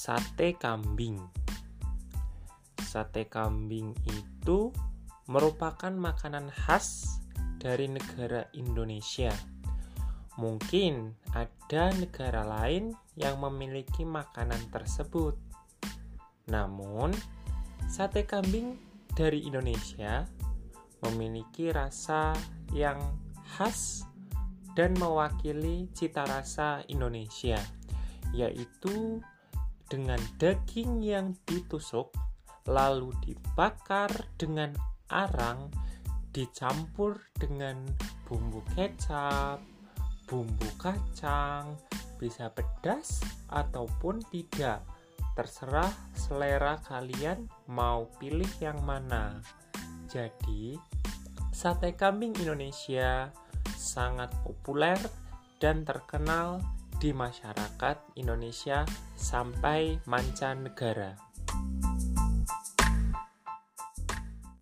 sate kambing. Sate kambing itu merupakan makanan khas dari negara Indonesia. Mungkin ada negara lain yang memiliki makanan tersebut. Namun, sate kambing dari Indonesia memiliki rasa yang khas dan mewakili cita rasa Indonesia, yaitu dengan daging yang ditusuk lalu dibakar dengan arang dicampur dengan bumbu kecap, bumbu kacang, bisa pedas ataupun tidak. Terserah selera kalian mau pilih yang mana. Jadi, sate kambing Indonesia sangat populer dan terkenal di masyarakat Indonesia sampai mancanegara.